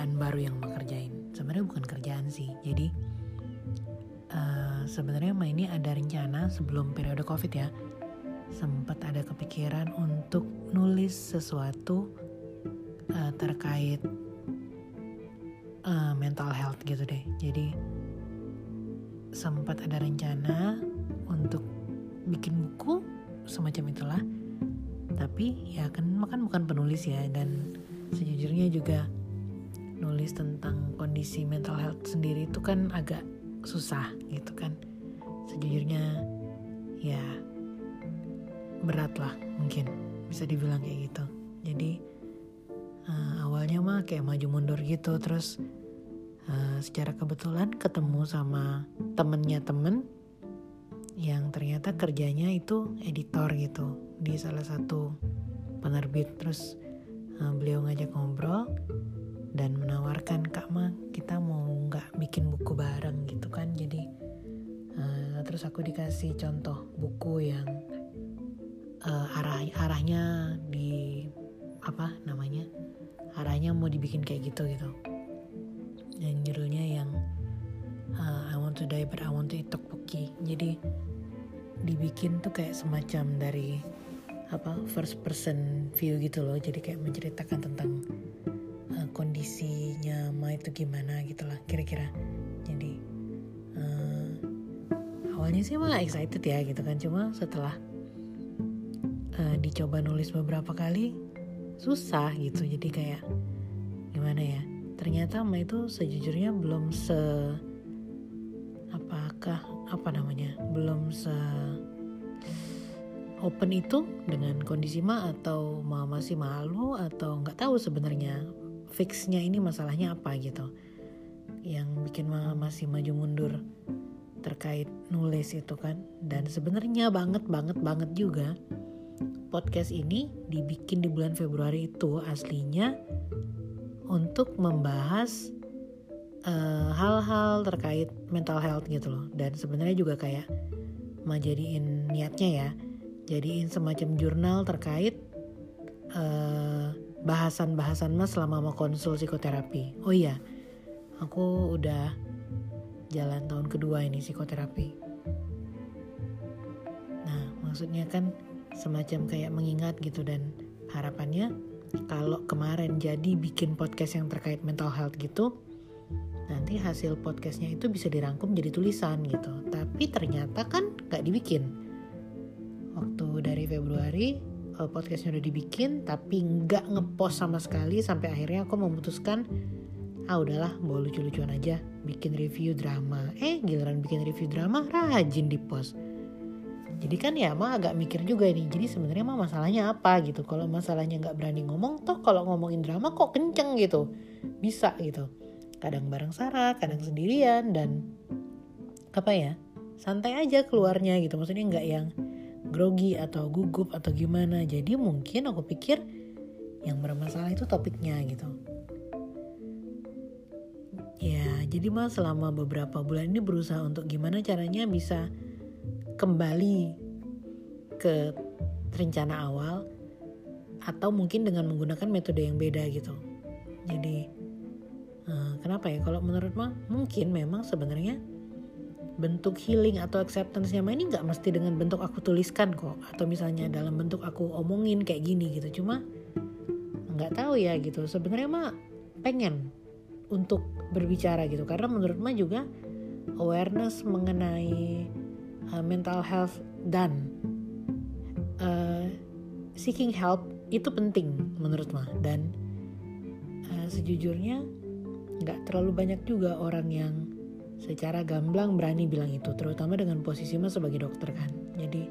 kerjaan baru yang mau kerjain. Sebenarnya bukan kerjaan sih. Jadi uh, sebenarnya Ma ini ada rencana sebelum periode covid ya. Sempat ada kepikiran untuk nulis sesuatu uh, terkait uh, mental health gitu deh. Jadi sempat ada rencana untuk bikin buku semacam itulah tapi ya kan makan bukan penulis ya dan sejujurnya juga nulis tentang kondisi mental health sendiri itu kan agak susah gitu kan. Sejujurnya ya berat lah mungkin bisa dibilang kayak gitu. Jadi uh, awalnya mah kayak maju mundur gitu terus uh, secara kebetulan ketemu sama temennya temen yang ternyata kerjanya itu editor gitu di salah satu penerbit. Terus uh, beliau ngajak ngobrol dan menawarkan kak ma kita mau nggak bikin buku bareng? Gitu kan. Jadi uh, terus aku dikasih contoh buku yang uh, arah arahnya di apa namanya arahnya mau dibikin kayak gitu gitu. Dan judulnya yang uh, I want to die but I want to eat tteokbokki. Jadi dibikin tuh kayak semacam dari apa first person view gitu loh. Jadi kayak menceritakan tentang kondisinya Ma itu gimana gitu lah kira-kira. Jadi uh, awalnya sih malah excited ya gitu kan. Cuma setelah uh, dicoba nulis beberapa kali susah gitu. Jadi kayak gimana ya ternyata Ma itu sejujurnya belum se apakah apa namanya belum se open itu dengan kondisi ma atau ma masih malu atau nggak tahu sebenarnya fixnya ini masalahnya apa gitu. Yang bikin ma masih maju mundur terkait nulis itu kan. Dan sebenarnya banget banget banget juga podcast ini dibikin di bulan Februari itu aslinya untuk membahas eh, hal-hal uh, terkait mental health gitu loh. Dan sebenarnya juga kayak mau jadiin niatnya ya jadiin semacam jurnal terkait uh, bahasan-bahasan mas selama mau konsul psikoterapi. Oh iya, aku udah jalan tahun kedua ini psikoterapi. Nah, maksudnya kan semacam kayak mengingat gitu dan harapannya kalau kemarin jadi bikin podcast yang terkait mental health gitu, nanti hasil podcastnya itu bisa dirangkum jadi tulisan gitu. Tapi ternyata kan gak dibikin waktu dari Februari uh, podcastnya udah dibikin tapi nggak ngepost sama sekali sampai akhirnya aku memutuskan ah udahlah bawa lucu-lucuan aja bikin review drama. Eh giliran bikin review drama rajin di post jadi kan ya mah agak mikir juga ini jadi sebenarnya mah masalahnya apa? Gitu. Kalau masalahnya nggak berani ngomong toh kalau ngomongin drama kok kenceng gitu. Bisa gitu. Kadang bareng Sarah kadang sendirian dan apa ya santai aja keluarnya gitu. Maksudnya nggak yang grogi atau gugup atau gimana. Jadi mungkin aku pikir yang bermasalah itu topiknya gitu. Ya jadi mas selama beberapa bulan ini berusaha untuk gimana caranya bisa kembali ke rencana awal atau mungkin dengan menggunakan metode yang beda gitu. Jadi uh, kenapa ya? Kalau menurut mah mungkin memang sebenarnya bentuk healing atau acceptance-nya ini nggak mesti dengan bentuk aku tuliskan kok. Atau misalnya dalam bentuk aku omongin kayak gini gitu. Cuma nggak tahu ya gitu. Sebenarnya mah pengen untuk berbicara gitu. Karena menurut mah juga awareness mengenai uh, mental health dan uh, seeking help itu penting menurut mah. Dan uh, sejujurnya nggak terlalu banyak juga orang yang secara gamblang berani bilang itu terutama dengan posisi mas sebagai dokter kan. Jadi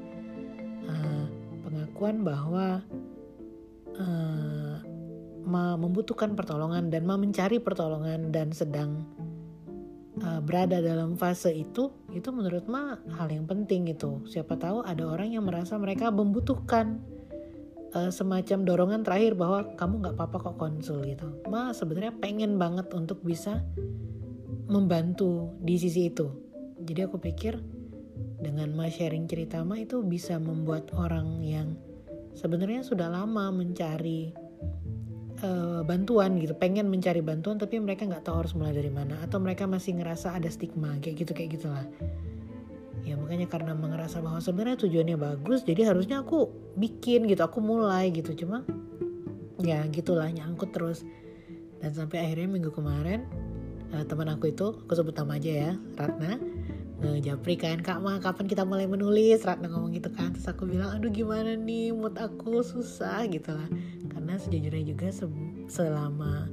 uh, pengakuan bahwa uh, ma membutuhkan pertolongan dan ma mencari pertolongan dan sedang uh, berada dalam fase itu itu menurut ma hal yang penting itu siapa tahu ada orang yang merasa mereka membutuhkan uh, semacam dorongan terakhir bahwa kamu nggak apa-apa kok konsul gitu. Ma sebenarnya pengen banget untuk bisa membantu di sisi itu. Jadi aku pikir dengan ma sharing cerita ma itu bisa membuat orang yang sebenarnya sudah lama mencari uh, bantuan gitu pengen mencari bantuan tapi mereka nggak tahu harus mulai dari mana atau mereka masih ngerasa ada stigma kayak gitu kayak gitulah. Ya makanya karena merasa bahwa sebenarnya tujuannya bagus jadi harusnya aku bikin gitu aku mulai gitu. Cuma ya gitulah nyangkut terus. Dan sampai akhirnya minggu kemarin uh, teman aku itu aku sebut nama aja ya Ratna. Ngejapri kan kak mah kapan kita mulai menulis? Ratna ngomong gitu kan. Terus aku bilang aduh gimana nih? Mood aku susah gitu lah. Karena sejujurnya juga se selama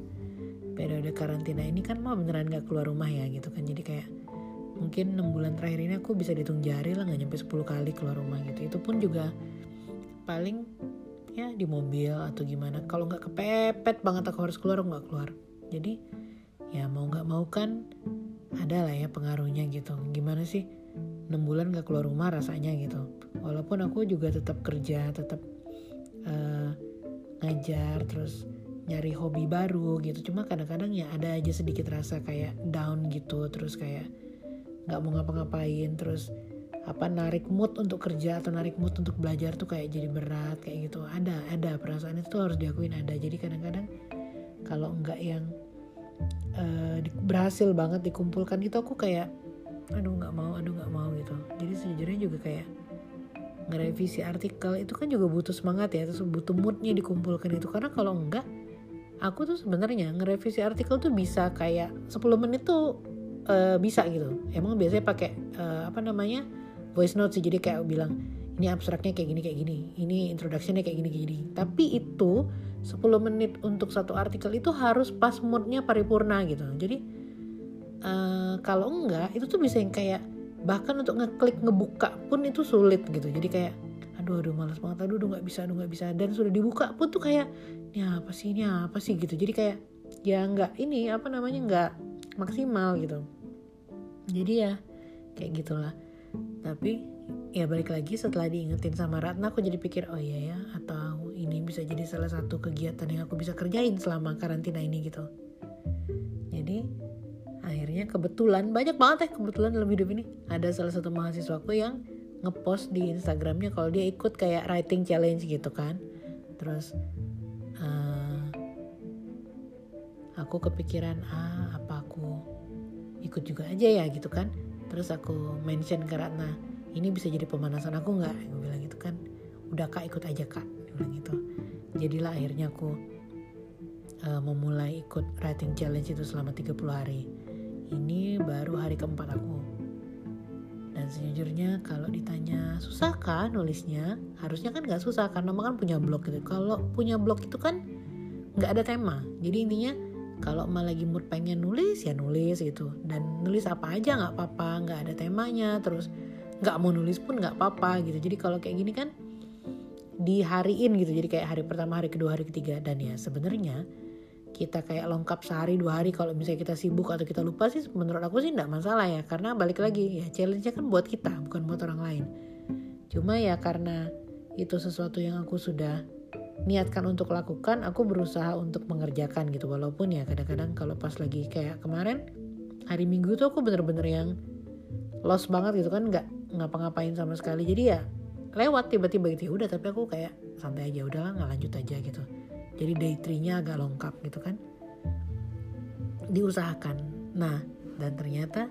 periode karantina ini kan mah beneran gak keluar rumah ya gitu kan. Jadi kayak mungkin enam bulan terakhir ini aku bisa dihitung jari lah nggak nyampe 10 kali keluar rumah gitu. Itu pun juga paling ya di mobil atau gimana. Kalau nggak kepepet banget aku harus keluar nggak keluar. Jadi ya mau nggak mau kan ada lah ya pengaruhnya gitu. Gimana sih? 6 bulan gak keluar rumah rasanya gitu. Walaupun aku juga tetap kerja tetap uh, ngajar terus nyari hobi baru gitu. Cuma kadang-kadang ya ada aja sedikit rasa kayak down gitu. Terus kayak nggak mau ngapa-ngapain. Terus apa narik mood untuk kerja atau narik mood untuk belajar tuh kayak jadi berat kayak gitu. Ada ada. Perasaan itu harus diakuin ada. Jadi kadang-kadang kalau nggak yang uh, berhasil banget dikumpulkan itu aku kayak aduh nggak mau aduh nggak mau gitu. Jadi sejujurnya juga kayak ngerevisi artikel itu kan juga butuh semangat ya terus butuh moodnya dikumpulkan itu. Karena kalau enggak aku tuh sebenarnya ngerevisi artikel tuh bisa kayak 10 menit tuh uh, bisa gitu. Emang biasanya pakai uh, apa namanya voice note sih. Jadi kayak bilang ini abstraknya kayak gini kayak gini. Ini introductionnya kayak gini kayak gini. Tapi itu 10 menit untuk satu artikel itu harus pas moodnya paripurna gitu. Jadi uh, kalau enggak itu tuh bisa yang kayak bahkan untuk ngeklik ngebuka pun itu sulit gitu. Jadi kayak aduh aduh malas banget aduh aduh nggak bisa aduh nggak bisa. Dan sudah dibuka pun tuh kayak ini apa sih ini apa sih gitu. Jadi kayak ya nggak ini apa namanya nggak maksimal gitu. Jadi ya kayak gitulah. Tapi ya balik lagi setelah diingetin sama Ratna aku jadi pikir oh iya ya atau bisa jadi salah satu kegiatan yang aku bisa kerjain selama karantina ini gitu. Jadi akhirnya kebetulan banyak banget ya kebetulan dalam hidup ini. Ada salah satu mahasiswaku yang ngepost di Instagramnya kalau dia ikut kayak writing challenge gitu kan. Terus uh, aku kepikiran ah apa aku ikut juga aja ya gitu kan. Terus aku mention ke Ratna ini bisa jadi pemanasan aku nggak? Aku bilang gitu kan. Udah kak ikut aja kak aku bilang gitu jadilah akhirnya aku uh, memulai ikut writing challenge itu selama 30 hari. Ini baru hari keempat aku. Dan sejujurnya kalau ditanya susah kan nulisnya? Harusnya kan nggak susah karena kan punya blog gitu. Kalau punya blog itu kan nggak ada tema. Jadi intinya kalau emang lagi mood pengen nulis ya nulis gitu. Dan nulis apa aja nggak apa-apa nggak ada temanya terus nggak mau nulis pun nggak apa-apa gitu. Jadi kalau kayak gini kan dihariin gitu. Jadi kayak hari pertama hari kedua hari ketiga. Dan ya sebenarnya kita kayak lengkap sehari dua hari. Kalau misalnya kita sibuk atau kita lupa sih menurut aku sih nggak masalah ya. Karena balik lagi ya challenge-nya kan buat kita bukan buat orang lain. Cuma ya karena itu sesuatu yang aku sudah niatkan untuk lakukan aku berusaha untuk mengerjakan gitu. Walaupun ya kadang-kadang kalau pas lagi kayak kemarin hari minggu tuh aku bener-bener yang lost banget gitu kan. Nggak ngapa-ngapain sama sekali. Jadi ya lewat tiba-tiba gitu. Ya udah tapi aku kayak santai aja udahlah nggak lanjut aja gitu. Jadi day tree-nya agak lengkap gitu kan. Diusahakan. Nah dan ternyata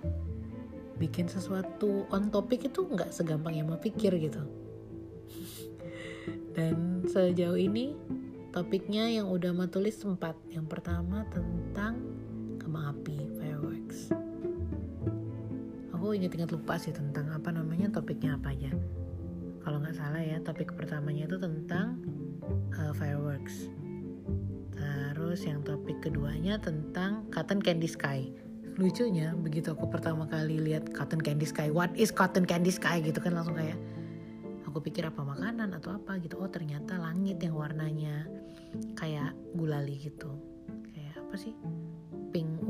bikin sesuatu on topic itu nggak segampang yang mau pikir gitu. Dan sejauh ini topiknya yang udah mau tulis sempat yang pertama tentang kembang api fireworks. Aku inget-inget lupa sih tentang apa namanya topiknya apa aja kalau nggak salah ya topik pertamanya itu tentang uh, fireworks. Terus yang topik keduanya tentang cotton candy sky. Lucunya begitu aku pertama kali lihat cotton candy sky what is cotton candy sky? gitu kan langsung kayak aku pikir apa makanan atau apa gitu. Oh ternyata langit yang warnanya kayak gulali gitu. Kayak apa sih? Pink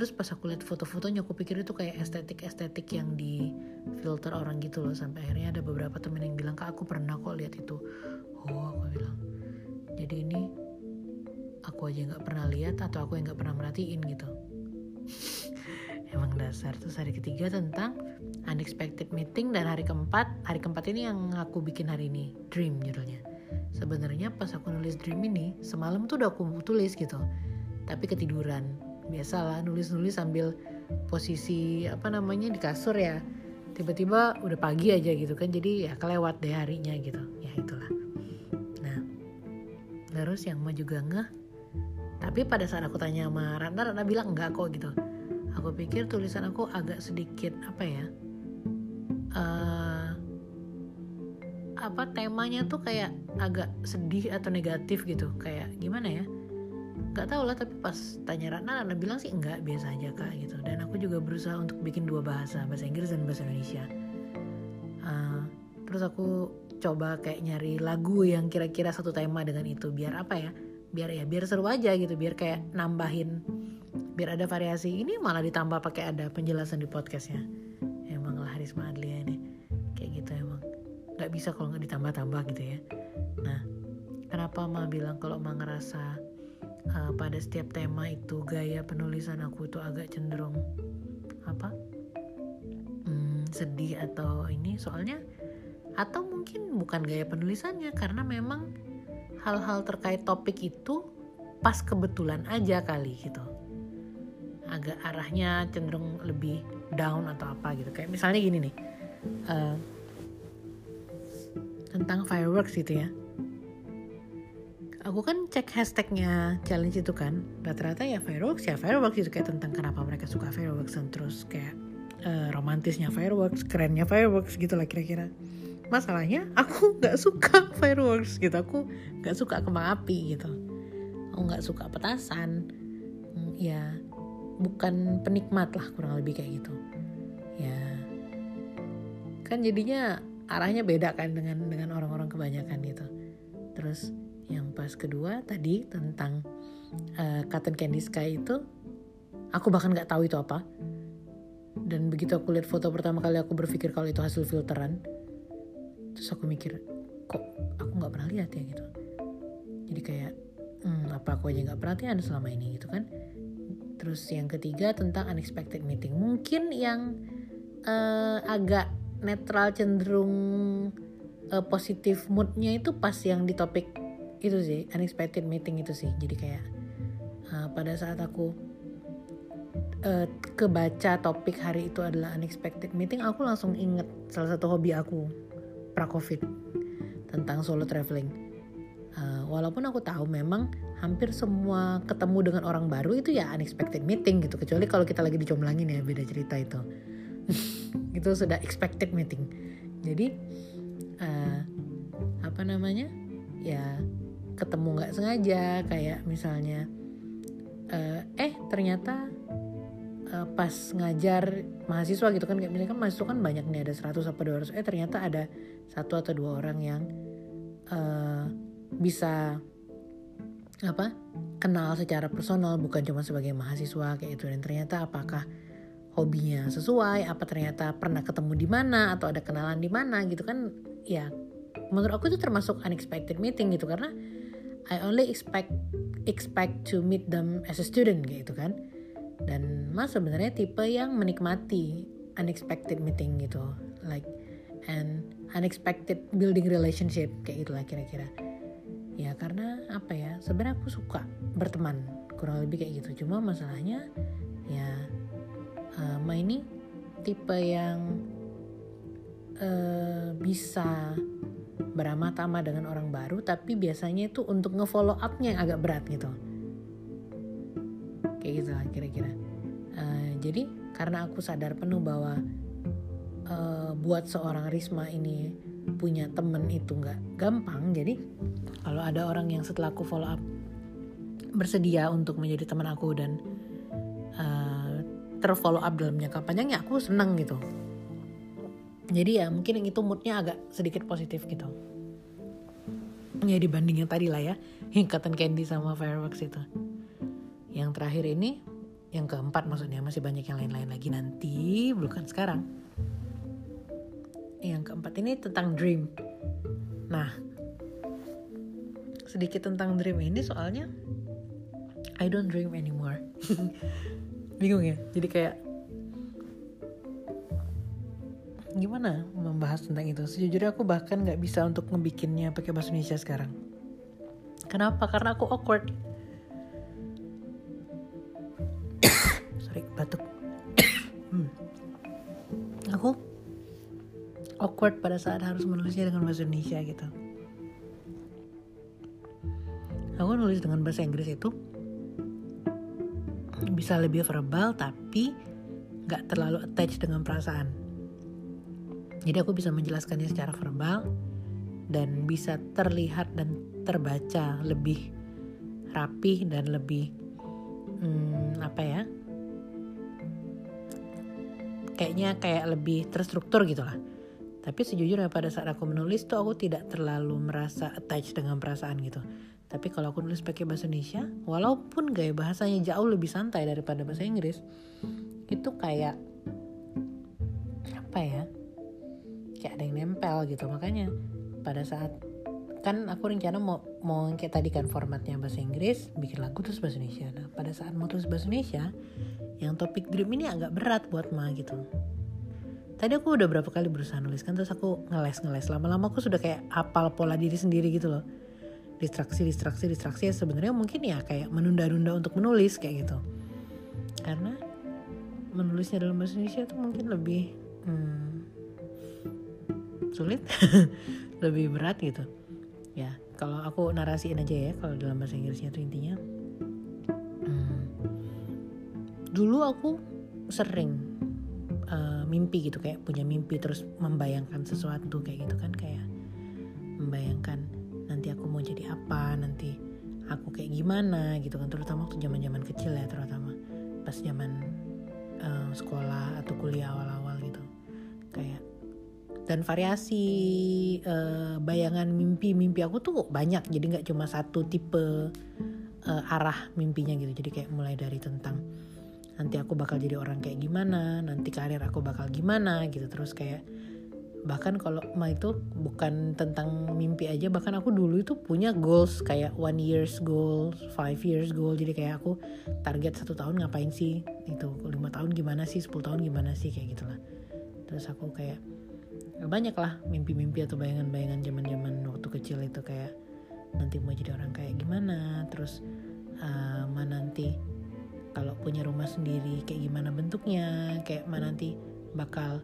terus pas aku lihat foto-fotonya aku pikir itu kayak estetik-estetik yang di filter orang gitu loh. Sampai akhirnya ada beberapa temen yang bilang kak aku pernah kok lihat itu. Oh aku bilang jadi ini aku aja nggak pernah lihat atau aku yang nggak pernah merhatiin gitu. Emang dasar. Terus hari ketiga tentang unexpected meeting dan hari keempat hari keempat ini yang aku bikin hari ini dream judulnya. Sebenarnya pas aku nulis dream ini semalam tuh udah aku tulis gitu. Tapi ketiduran biasalah nulis-nulis sambil posisi apa namanya di kasur ya. Tiba-tiba udah pagi aja gitu kan jadi ya kelewat deh harinya gitu. Ya itulah. Nah terus yang mah juga ngeh tapi pada saat aku tanya sama Ratna Ratna bilang enggak kok gitu. Aku pikir tulisan aku agak sedikit apa ya uh, apa temanya tuh kayak agak sedih atau negatif gitu. Kayak gimana ya nggak tahu lah tapi pas tanya Ratna Ratna bilang sih enggak biasa aja kak gitu. Dan aku juga berusaha untuk bikin dua bahasa bahasa Inggris dan bahasa Indonesia. Uh, terus aku coba kayak nyari lagu yang kira-kira satu tema dengan itu biar apa ya biar ya biar seru aja gitu biar kayak nambahin biar ada variasi. Ini malah ditambah pakai ada penjelasan di podcastnya. Emang lah Harisma Adlia ini. Kayak gitu emang. Nggak bisa kalau nggak ditambah-tambah gitu ya. Nah kenapa Ma bilang kalau Ma ngerasa uh, pada setiap tema itu gaya penulisan aku itu agak cenderung apa? Hmm, sedih atau ini soalnya atau mungkin bukan gaya penulisannya karena memang hal-hal terkait topik itu pas kebetulan aja kali gitu. Agak arahnya cenderung lebih down atau apa gitu. Kayak misalnya gini nih uh, tentang fireworks gitu ya aku kan cek hashtagnya challenge itu kan. Rata-rata ya fireworks ya fireworks itu kayak tentang kenapa mereka suka fireworks dan terus kayak uh, romantisnya fireworks kerennya fireworks gitu lah kira-kira. Masalahnya aku nggak suka fireworks gitu. Aku nggak suka kembang api gitu. Aku nggak suka petasan. Hmm, ya bukan penikmat lah kurang lebih kayak gitu. Ya kan jadinya arahnya beda kan dengan dengan orang-orang kebanyakan gitu. Terus yang pas kedua tadi tentang uh, cotton candy sky itu aku bahkan nggak tahu itu apa. Dan begitu aku lihat foto pertama kali aku berpikir kalau itu hasil filteran. Terus aku mikir kok aku nggak pernah lihat ya? Gitu. Jadi kayak hmm, apa aku aja nggak perhatian selama ini? Gitu kan. Terus yang ketiga tentang unexpected meeting. Mungkin yang uh, agak netral cenderung uh, positif moodnya itu pas yang di topik itu sih unexpected meeting itu sih. Jadi kayak uh, pada saat aku uh, kebaca topik hari itu adalah unexpected meeting aku langsung inget salah satu hobi aku pra covid tentang solo traveling. Uh, walaupun aku tahu memang hampir semua ketemu dengan orang baru itu ya unexpected meeting gitu. Kecuali kalau kita lagi dicomblangin ya beda cerita itu. Itu sudah expected meeting. Jadi uh, apa namanya? Ya ketemu nggak sengaja kayak misalnya uh, eh ternyata uh, pas ngajar mahasiswa gitu kan kayak misalnya kan mahasiswa kan banyak nih ada 100 apa 200 eh ternyata ada satu atau dua orang yang uh, bisa apa kenal secara personal bukan cuma sebagai mahasiswa kayak itu dan ternyata apakah hobinya sesuai apa ternyata pernah ketemu di mana atau ada kenalan di mana gitu kan ya menurut aku itu termasuk unexpected meeting gitu. Karena I only expect expect to meet them as a student gitu kan. Dan mas sebenarnya tipe yang menikmati unexpected meeting gitu. Like and unexpected building relationship kayak gitulah kira-kira. Ya karena apa ya sebenarnya aku suka berteman kurang lebih kayak gitu. Cuma masalahnya ya uh, Ma ini tipe yang uh, bisa beramah tamah dengan orang baru tapi biasanya itu untuk ngefollow upnya yang agak berat gitu. Kayak gitu lah kira-kira. Uh, jadi karena aku sadar penuh bahwa uh, buat seorang Risma ini punya temen itu nggak gampang jadi kalau ada orang yang setelah aku follow up bersedia untuk menjadi teman aku dan uh, terfollow up dalam jangka panjang ya aku seneng gitu jadi ya mungkin yang itu moodnya agak sedikit positif gitu. Ya dibanding yang tadi lah ya yang cotton candy sama fireworks itu. Yang terakhir ini yang keempat maksudnya masih banyak yang lain-lain lagi nanti bukan sekarang. Yang keempat ini tentang dream. Nah sedikit tentang dream ini soalnya I don't dream anymore. Bingung ya jadi kayak gimana membahas tentang itu? Sejujurnya aku bahkan nggak bisa untuk ngebikinnya pakai bahasa Indonesia sekarang. Kenapa? Karena aku awkward. Sorry batuk. Hmm. aku awkward pada saat harus menulisnya dengan bahasa Indonesia gitu. Aku nulis dengan bahasa Inggris itu bisa lebih verbal tapi nggak terlalu attach dengan perasaan jadi aku bisa menjelaskannya secara verbal dan bisa terlihat dan terbaca lebih rapih dan lebih hmm, apa ya? Kayaknya kayak lebih terstruktur gitu lah. Tapi sejujurnya pada saat aku menulis tuh aku tidak terlalu merasa attach dengan perasaan gitu. Tapi kalau aku nulis pakai bahasa Indonesia, walaupun gaya bahasanya jauh lebih santai daripada bahasa Inggris, itu kayak apa ya? Nempel gitu. Makanya pada saat kan aku rencana mau mau kayak tadi kan formatnya bahasa Inggris, bikin lagu terus bahasa Indonesia. Nah, pada saat mau terus bahasa Indonesia, yang topik dream ini agak berat buat Ma gitu. Tadi aku udah berapa kali berusaha nulis kan terus aku ngeles-ngeles. Lama-lama aku sudah kayak apal pola diri sendiri gitu loh distraksi distraksi distraksi ya sebenarnya mungkin ya kayak menunda-nunda untuk menulis kayak gitu karena menulisnya dalam bahasa Indonesia itu mungkin lebih hmm, sulit lebih berat gitu. Ya kalau aku narasiin aja ya kalau dalam bahasa Inggrisnya itu intinya. Hmm, dulu aku sering uh, mimpi gitu kayak punya mimpi terus membayangkan sesuatu kayak gitu kan kayak membayangkan nanti aku mau jadi apa nanti aku kayak gimana gitu kan terutama waktu zaman zaman kecil ya terutama pas zaman uh, sekolah atau kuliah awal-awal gitu. Kayak dan variasi uh, bayangan mimpi-mimpi aku tuh banyak. Jadi nggak cuma satu tipe uh, arah mimpinya gitu. Jadi kayak mulai dari tentang nanti aku bakal jadi orang kayak gimana nanti karir aku bakal gimana gitu. Terus kayak bahkan kalau ma itu bukan tentang mimpi aja bahkan aku dulu itu punya goals kayak one years goal five years goal. Jadi kayak aku target satu tahun ngapain sih? Itu lima tahun gimana sih? 10 tahun gimana sih? Kayak gitulah. Terus aku kayak banyak lah mimpi-mimpi atau bayangan-bayangan zaman-zaman waktu kecil itu kayak nanti mau jadi orang kayak gimana terus uh, ma nanti kalau punya rumah sendiri kayak gimana bentuknya kayak ma nanti bakal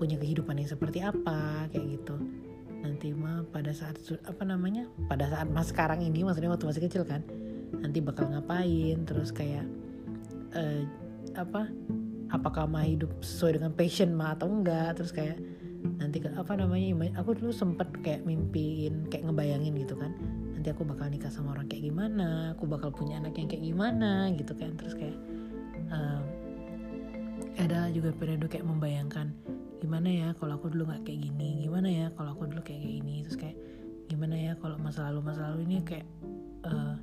punya kehidupan yang seperti apa kayak gitu. Nanti mah pada saat apa namanya pada saat mas sekarang ini maksudnya waktu masih kecil kan nanti bakal ngapain terus kayak uh, apa apakah mah hidup sesuai dengan passion mah atau enggak terus kayak nanti apa namanya aku dulu sempet kayak mimpiin kayak ngebayangin gitu kan. Nanti aku bakal nikah sama orang kayak gimana aku bakal punya anak yang kayak gimana gitu kan. Terus kayak uh, ada juga periode kayak membayangkan gimana ya kalau aku dulu nggak kayak gini gimana ya kalau aku dulu kayak gini terus kayak gimana ya kalau masa lalu masa lalu ini kayak uh,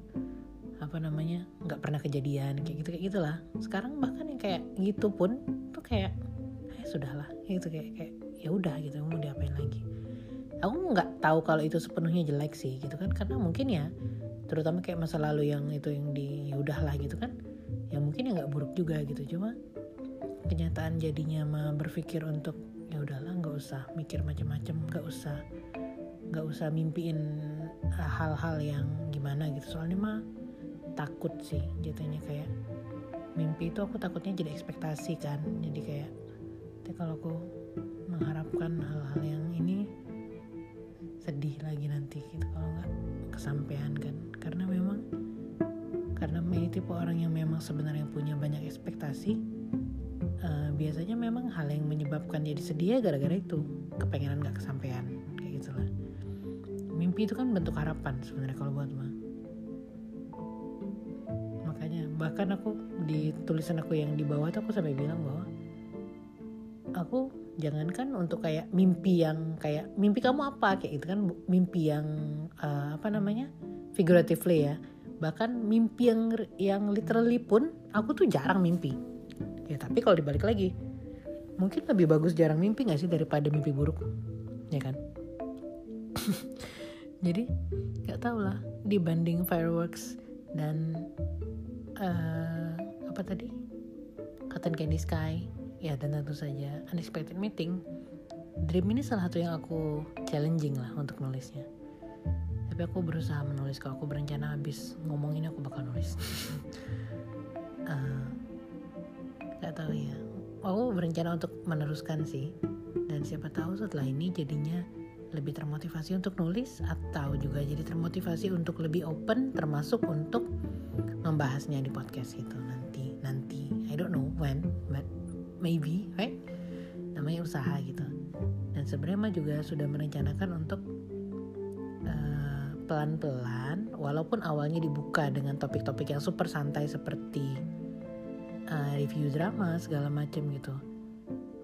apa namanya nggak pernah kejadian kayak gitu kayak gitulah. Sekarang bahkan yang kayak gitu pun tuh kayak eh sudahlah gitu kayak kayak ya udah gitu mau diapain lagi. Aku nggak tahu kalau itu sepenuhnya jelek sih gitu kan karena mungkin ya terutama kayak masa lalu yang itu yang di ya udahlah gitu kan ya mungkin ya nggak buruk juga gitu. Cuma kenyataan jadinya mah berpikir untuk ya udahlah nggak usah mikir macam-macam nggak usah nggak usah mimpiin hal-hal yang gimana gitu. Soalnya mah takut sih jatuhnya kayak mimpi itu aku takutnya jadi ekspektasi kan jadi kayak kalau aku mengharapkan hal-hal yang ini sedih lagi nanti gitu kalau nggak kesampaian kan. Karena memang karena ini tipe orang yang memang sebenarnya punya banyak ekspektasi uh, biasanya memang hal yang menyebabkan jadi sedih ya gara-gara itu. Kepengenan gak kesampaian kayak gitulah mimpi itu kan bentuk harapan sebenarnya kalau buat mah. Makanya bahkan aku di tulisan aku yang di bawah tuh aku sampai bilang bahwa aku jangankan untuk kayak mimpi yang kayak mimpi kamu apa? kayak gitu kan mimpi yang uh, apa namanya figuratively ya. Bahkan mimpi yang yang literally pun aku tuh jarang mimpi. Ya tapi kalau dibalik lagi mungkin lebih bagus jarang mimpi gak sih daripada mimpi buruk? Ya kan? Jadi nggak tau lah dibanding fireworks dan uh, apa tadi? Cotton Candy Sky ya dan tentu saja unexpected meeting. Dream ini salah satu yang aku challenging lah untuk nulisnya. Tapi aku berusaha menulis. Kalau aku berencana habis ngomong ini aku bakal nulis. Uh, gak tahu ya. Aku berencana untuk meneruskan sih. Dan siapa tahu setelah ini jadinya lebih termotivasi untuk nulis atau juga jadi termotivasi untuk lebih open termasuk untuk membahasnya di podcast itu nanti nanti. I don't know when maybe right? Namanya usaha gitu. Dan sebenarnya mah juga sudah merencanakan untuk uh, pelan-pelan walaupun awalnya dibuka dengan topik-topik yang super santai seperti uh, review drama segala macam gitu.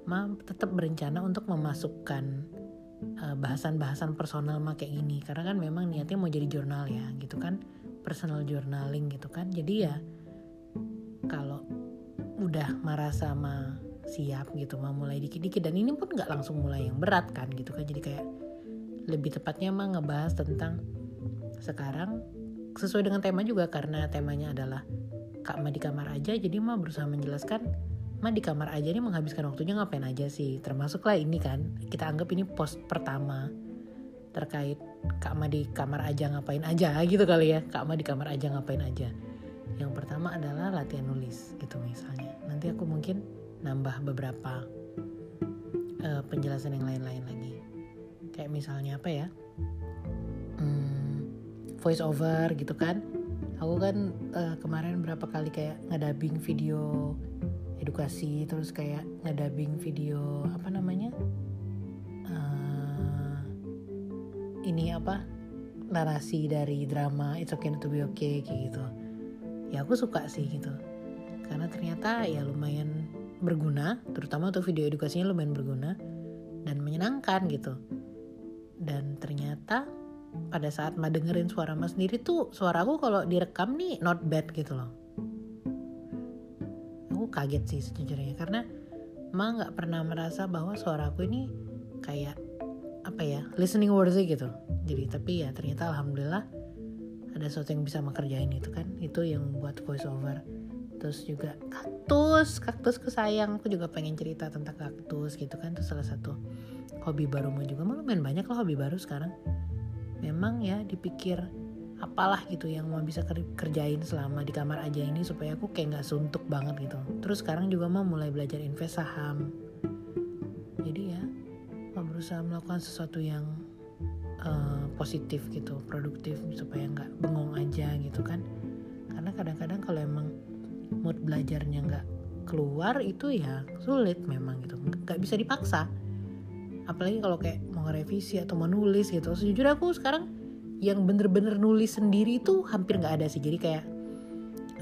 Ma tetap berencana untuk memasukkan Eh, bahasan-bahasan personal mah kayak gini. Karena kan memang niatnya mau jadi jurnal ya gitu kan. Personal journaling gitu kan. Jadi ya kalau udah merasa mah siap gitu mah mulai dikit-dikit. Dan ini pun nggak langsung mulai yang berat kan gitu kan. Jadi kayak lebih tepatnya mah ngebahas tentang sekarang sesuai dengan tema juga karena temanya adalah Kak Ma di kamar aja. Jadi mah berusaha menjelaskan Ma di kamar aja nih menghabiskan waktunya ngapain aja sih? Termasuklah ini kan kita anggap ini post pertama terkait Kak Ma di kamar aja ngapain aja gitu kali ya. Kak Ma di kamar aja ngapain aja. Yang pertama adalah latihan nulis gitu misalnya. Nanti aku mungkin nambah beberapa uh, penjelasan yang lain-lain lagi. Kayak misalnya apa ya? Hmm, voice over gitu kan. Aku kan uh, kemarin berapa kali kayak ngedabing video edukasi terus kayak ngedabing video apa namanya? Uh, ini apa? Narasi dari drama It's Okay to Be Okay kayak gitu. Ya aku suka sih gitu. Karena ternyata ya lumayan berguna terutama untuk video edukasinya lumayan berguna dan menyenangkan gitu. Dan ternyata pada saat ma dengerin suara mas sendiri tuh suara aku kalau direkam nih not bad gitu loh. Kaget sih sejujurnya karena Ma nggak pernah merasa bahwa suaraku ini kayak apa ya listening worthy gitu. Jadi tapi ya ternyata alhamdulillah ada sesuatu yang bisa mengerjain itu kan. Itu yang membuat voice over terus juga. Kaktus kaktus sayang aku juga pengen cerita tentang kaktus gitu kan. Itu salah satu hobi baru mau juga. Malah lumayan banyak loh hobi baru sekarang. Memang ya dipikir apalah gitu yang mau bisa kerjain selama di kamar aja ini supaya aku kayak nggak suntuk banget gitu. Terus sekarang juga mau mulai belajar invest saham. Jadi ya mau berusaha melakukan sesuatu yang uh, positif gitu produktif supaya nggak bengong aja gitu kan. Karena kadang-kadang kalau emang mood belajarnya nggak keluar itu ya sulit memang gitu. Nggak bisa dipaksa. Apalagi kalau kayak mau revisi atau mau nulis gitu. Sejujurnya aku sekarang yang bener-bener nulis sendiri itu hampir nggak ada sih. Jadi kayak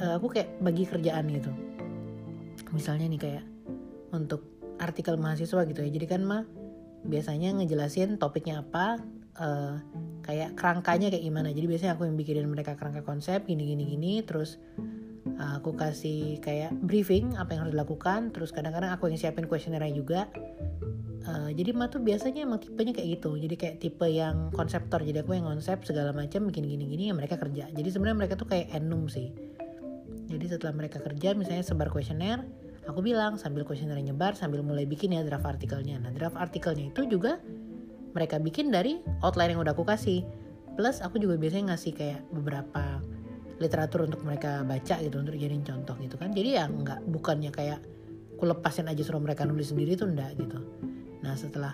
uh, aku kayak bagi kerjaan gitu. Misalnya nih kayak untuk artikel mahasiswa gitu ya. Jadi kan mah biasanya ngejelasin topiknya apa uh, kayak kerangkanya kayak gimana. Jadi biasanya aku yang bikinin mereka kerangka konsep gini gini gini terus aku kasih kayak briefing apa yang harus dilakukan terus kadang-kadang aku yang siapin kuesionernya juga. Uh, jadi Ma tuh biasanya emang tipenya kayak gitu. Jadi kayak tipe yang konseptor. Jadi aku yang konsep segala macam bikin gini-gini ya mereka kerja. Jadi sebenarnya mereka tuh kayak enum sih. Jadi setelah mereka kerja misalnya sebar kuesioner aku bilang sambil kuesionernya nyebar sambil mulai bikin ya draft artikelnya. Nah draft artikelnya itu juga mereka bikin dari outline yang udah aku kasih. Plus aku juga biasanya ngasih kayak beberapa literatur untuk mereka baca gitu untuk jadiin contoh gitu kan jadi ya nggak bukannya kayak aku lepasin aja suruh mereka nulis sendiri tuh enggak gitu Nah setelah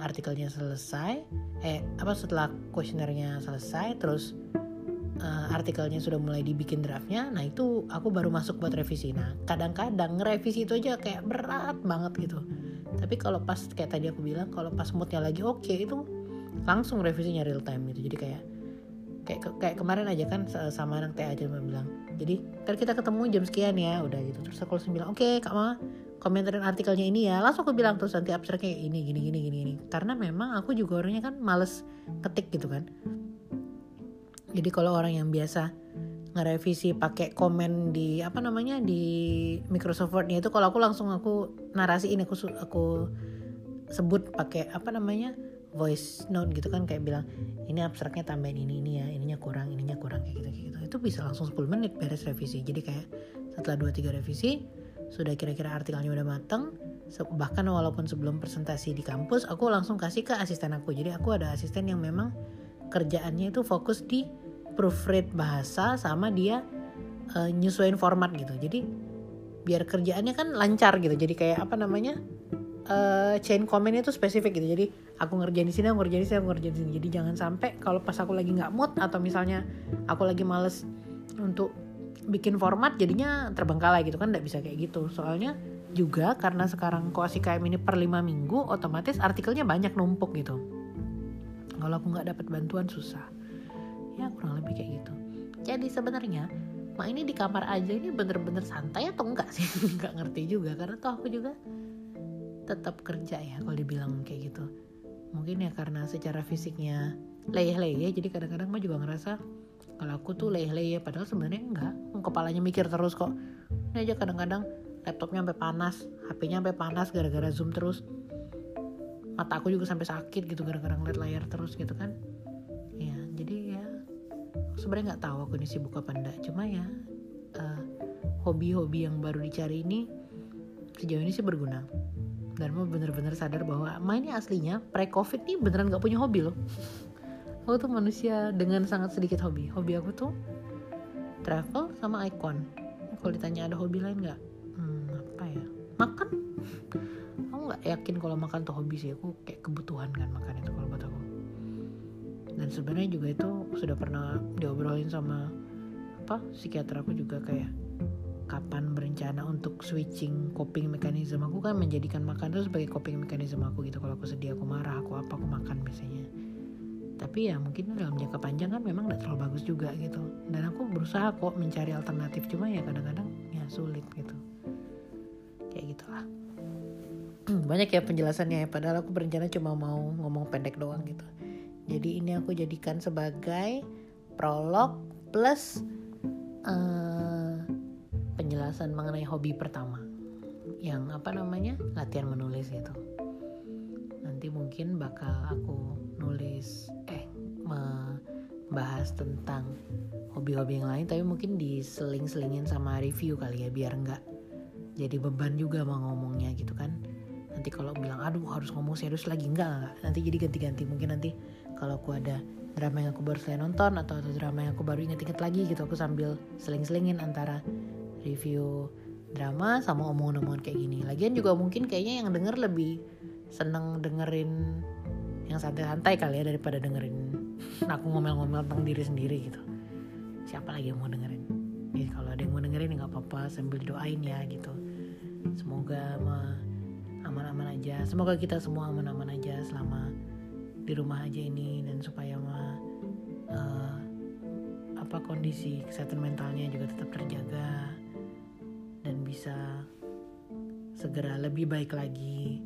artikelnya selesai, eh apa setelah kuesionernya selesai, terus uh, artikelnya sudah mulai dibikin draftnya, nah itu aku baru masuk buat revisi. Nah kadang-kadang ngerevisi itu aja kayak berat banget gitu. Tapi kalau pas kayak tadi aku bilang, kalau pas moodnya lagi oke okay, itu langsung revisinya real time gitu. Jadi kayak kayak kayak kemarin aja kan sama anak teh aja bilang jadi kan kita ketemu jam sekian ya udah gitu. Terus aku langsung bilang oke okay, kak ma komentarin artikelnya ini ya. Langsung aku bilang terus nanti abstraknya ini gini gini gini gini. Karena memang aku juga orangnya kan males ketik gitu kan. Jadi kalau orang yang biasa ngerevisi pakai komen di apa namanya di Microsoft Word-nya itu kalau aku langsung aku narasiin aku aku sebut pakai apa namanya voice note gitu kan kayak bilang ini abstraknya tambahin ini ini ya ininya kurang ininya kurang kayak gitu kayak gitu. Itu bisa langsung 10 menit beres revisi. Jadi kayak setelah 2-3 revisi sudah kira-kira artikelnya udah mateng bahkan walaupun sebelum presentasi di kampus aku langsung kasih ke asisten aku. Jadi aku ada asisten yang memang kerjaannya itu fokus di proofread bahasa sama dia uh, nyesuaiin format gitu. Jadi biar kerjaannya kan lancar gitu. Jadi kayak apa namanya uh, chain comment itu spesifik gitu. Jadi aku ngerjain di sini aku ngerjain di sini aku ngerjain di sini. Jadi jangan sampai kalau pas aku lagi nggak mood atau misalnya aku lagi males untuk bikin format jadinya terbengkalai gitu kan nggak bisa kayak gitu. Soalnya juga karena sekarang koasi KM ini per 5 minggu otomatis artikelnya banyak numpuk gitu. Kalau aku nggak dapat bantuan susah. Ya kurang lebih kayak gitu. Jadi sebenarnya mak ini di kamar aja ini bener-bener santai atau enggak sih? Nggak ngerti juga karena tuh aku juga tetap kerja ya kalau dibilang kayak gitu. Mungkin ya karena secara fisiknya leyeh-leyeh jadi kadang-kadang mah juga ngerasa kalau aku tuh leyeh-leyeh padahal sebenarnya enggak. Kepalanya mikir terus kok. Ini aja kadang-kadang laptopnya sampai panas HP-nya sampai panas gara-gara zoom terus. Mata aku juga sampai sakit gitu gara-gara ngeliat layar terus gitu kan. Ya jadi ya sebenarnya nggak tahu aku ini sibuk apa enggak. Cuma ya uh, hobi-hobi yang baru dicari ini sejauh ini sih berguna dan mau bener-bener sadar bahwa Ma ini aslinya pre-covid nih beneran gak punya hobi loh. Aku tuh manusia dengan sangat sedikit hobi. Hobi aku tuh travel sama icon kalau ditanya ada hobi lain nggak? Hmm, apa ya? Makan. Aku nggak yakin kalau makan tuh hobi sih. Aku kayak kebutuhan kan makan itu kalau buat aku. Dan sebenarnya juga itu sudah pernah diobrolin sama apa psikiater aku juga kayak kapan berencana untuk switching coping mekanisme aku kan menjadikan makan itu sebagai coping mekanisme aku gitu. Kalau aku sedih aku marah aku apa aku makan biasanya. Tapi ya mungkin dalam jangka panjang kan memang gak terlalu bagus juga gitu. Dan aku berusaha kok mencari alternatif. Cuma ya kadang-kadang ya sulit gitu. Kayak gitulah. Banyak ya penjelasannya. Ya padahal aku berencana cuma mau ngomong pendek doang gitu. Jadi ini aku jadikan sebagai prolog plus uh, penjelasan mengenai hobi pertama. Yang apa namanya? Latihan menulis itu nanti mungkin bakal aku nulis eh membahas tentang hobi-hobi yang lain tapi mungkin diseling-selingin sama review kali ya biar nggak jadi beban juga mau ngomongnya gitu kan. Nanti kalau bilang aduh harus ngomong serius lagi. Enggak, enggak. nanti jadi ganti-ganti. Mungkin nanti kalau aku ada drama yang aku baru selesai nonton atau ada drama yang aku baru inget-inget lagi gitu aku sambil seling-selingin antara review drama sama omongan-omongan kayak gini. Lagian juga mungkin kayaknya yang denger lebih seneng dengerin yang santai-santai kali ya daripada dengerin aku ngomel-ngomel tentang diri sendiri gitu. Siapa lagi yang mau dengerin? Jadi kalau ada yang mau dengerin ya nggak apa-apa sambil doain ya gitu. Semoga aman-aman aja. Semoga kita semua aman-aman aja selama di rumah aja ini dan supaya ma, uh, apa kondisi kesehatan mentalnya juga tetap terjaga bisa segera lebih baik lagi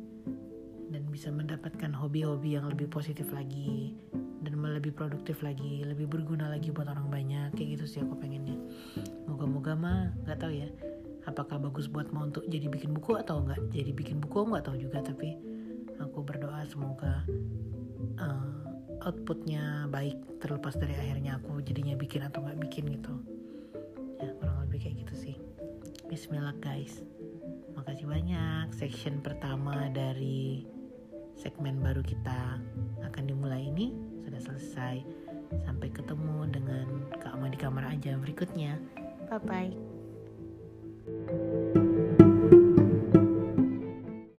dan bisa mendapatkan hobi-hobi yang lebih positif lagi dan lebih produktif lagi, lebih berguna lagi buat orang banyak. Kayak gitu sih aku pengennya. Moga-moga mah nggak tahu ya apakah bagus buat mau untuk jadi bikin buku atau enggak jadi bikin buku nggak tahu juga. Tapi aku berdoa semoga uh, outputnya baik terlepas dari akhirnya aku jadinya bikin atau nggak bikin gitu. Ya kurang lebih kayak gitu sih Bismillah guys. Makasih banyak. Section pertama dari Segmen baru kita Akan dimulai ini Sudah selesai. Sampai ketemu dengan Kak Ma di kamar aja berikutnya. Bye bye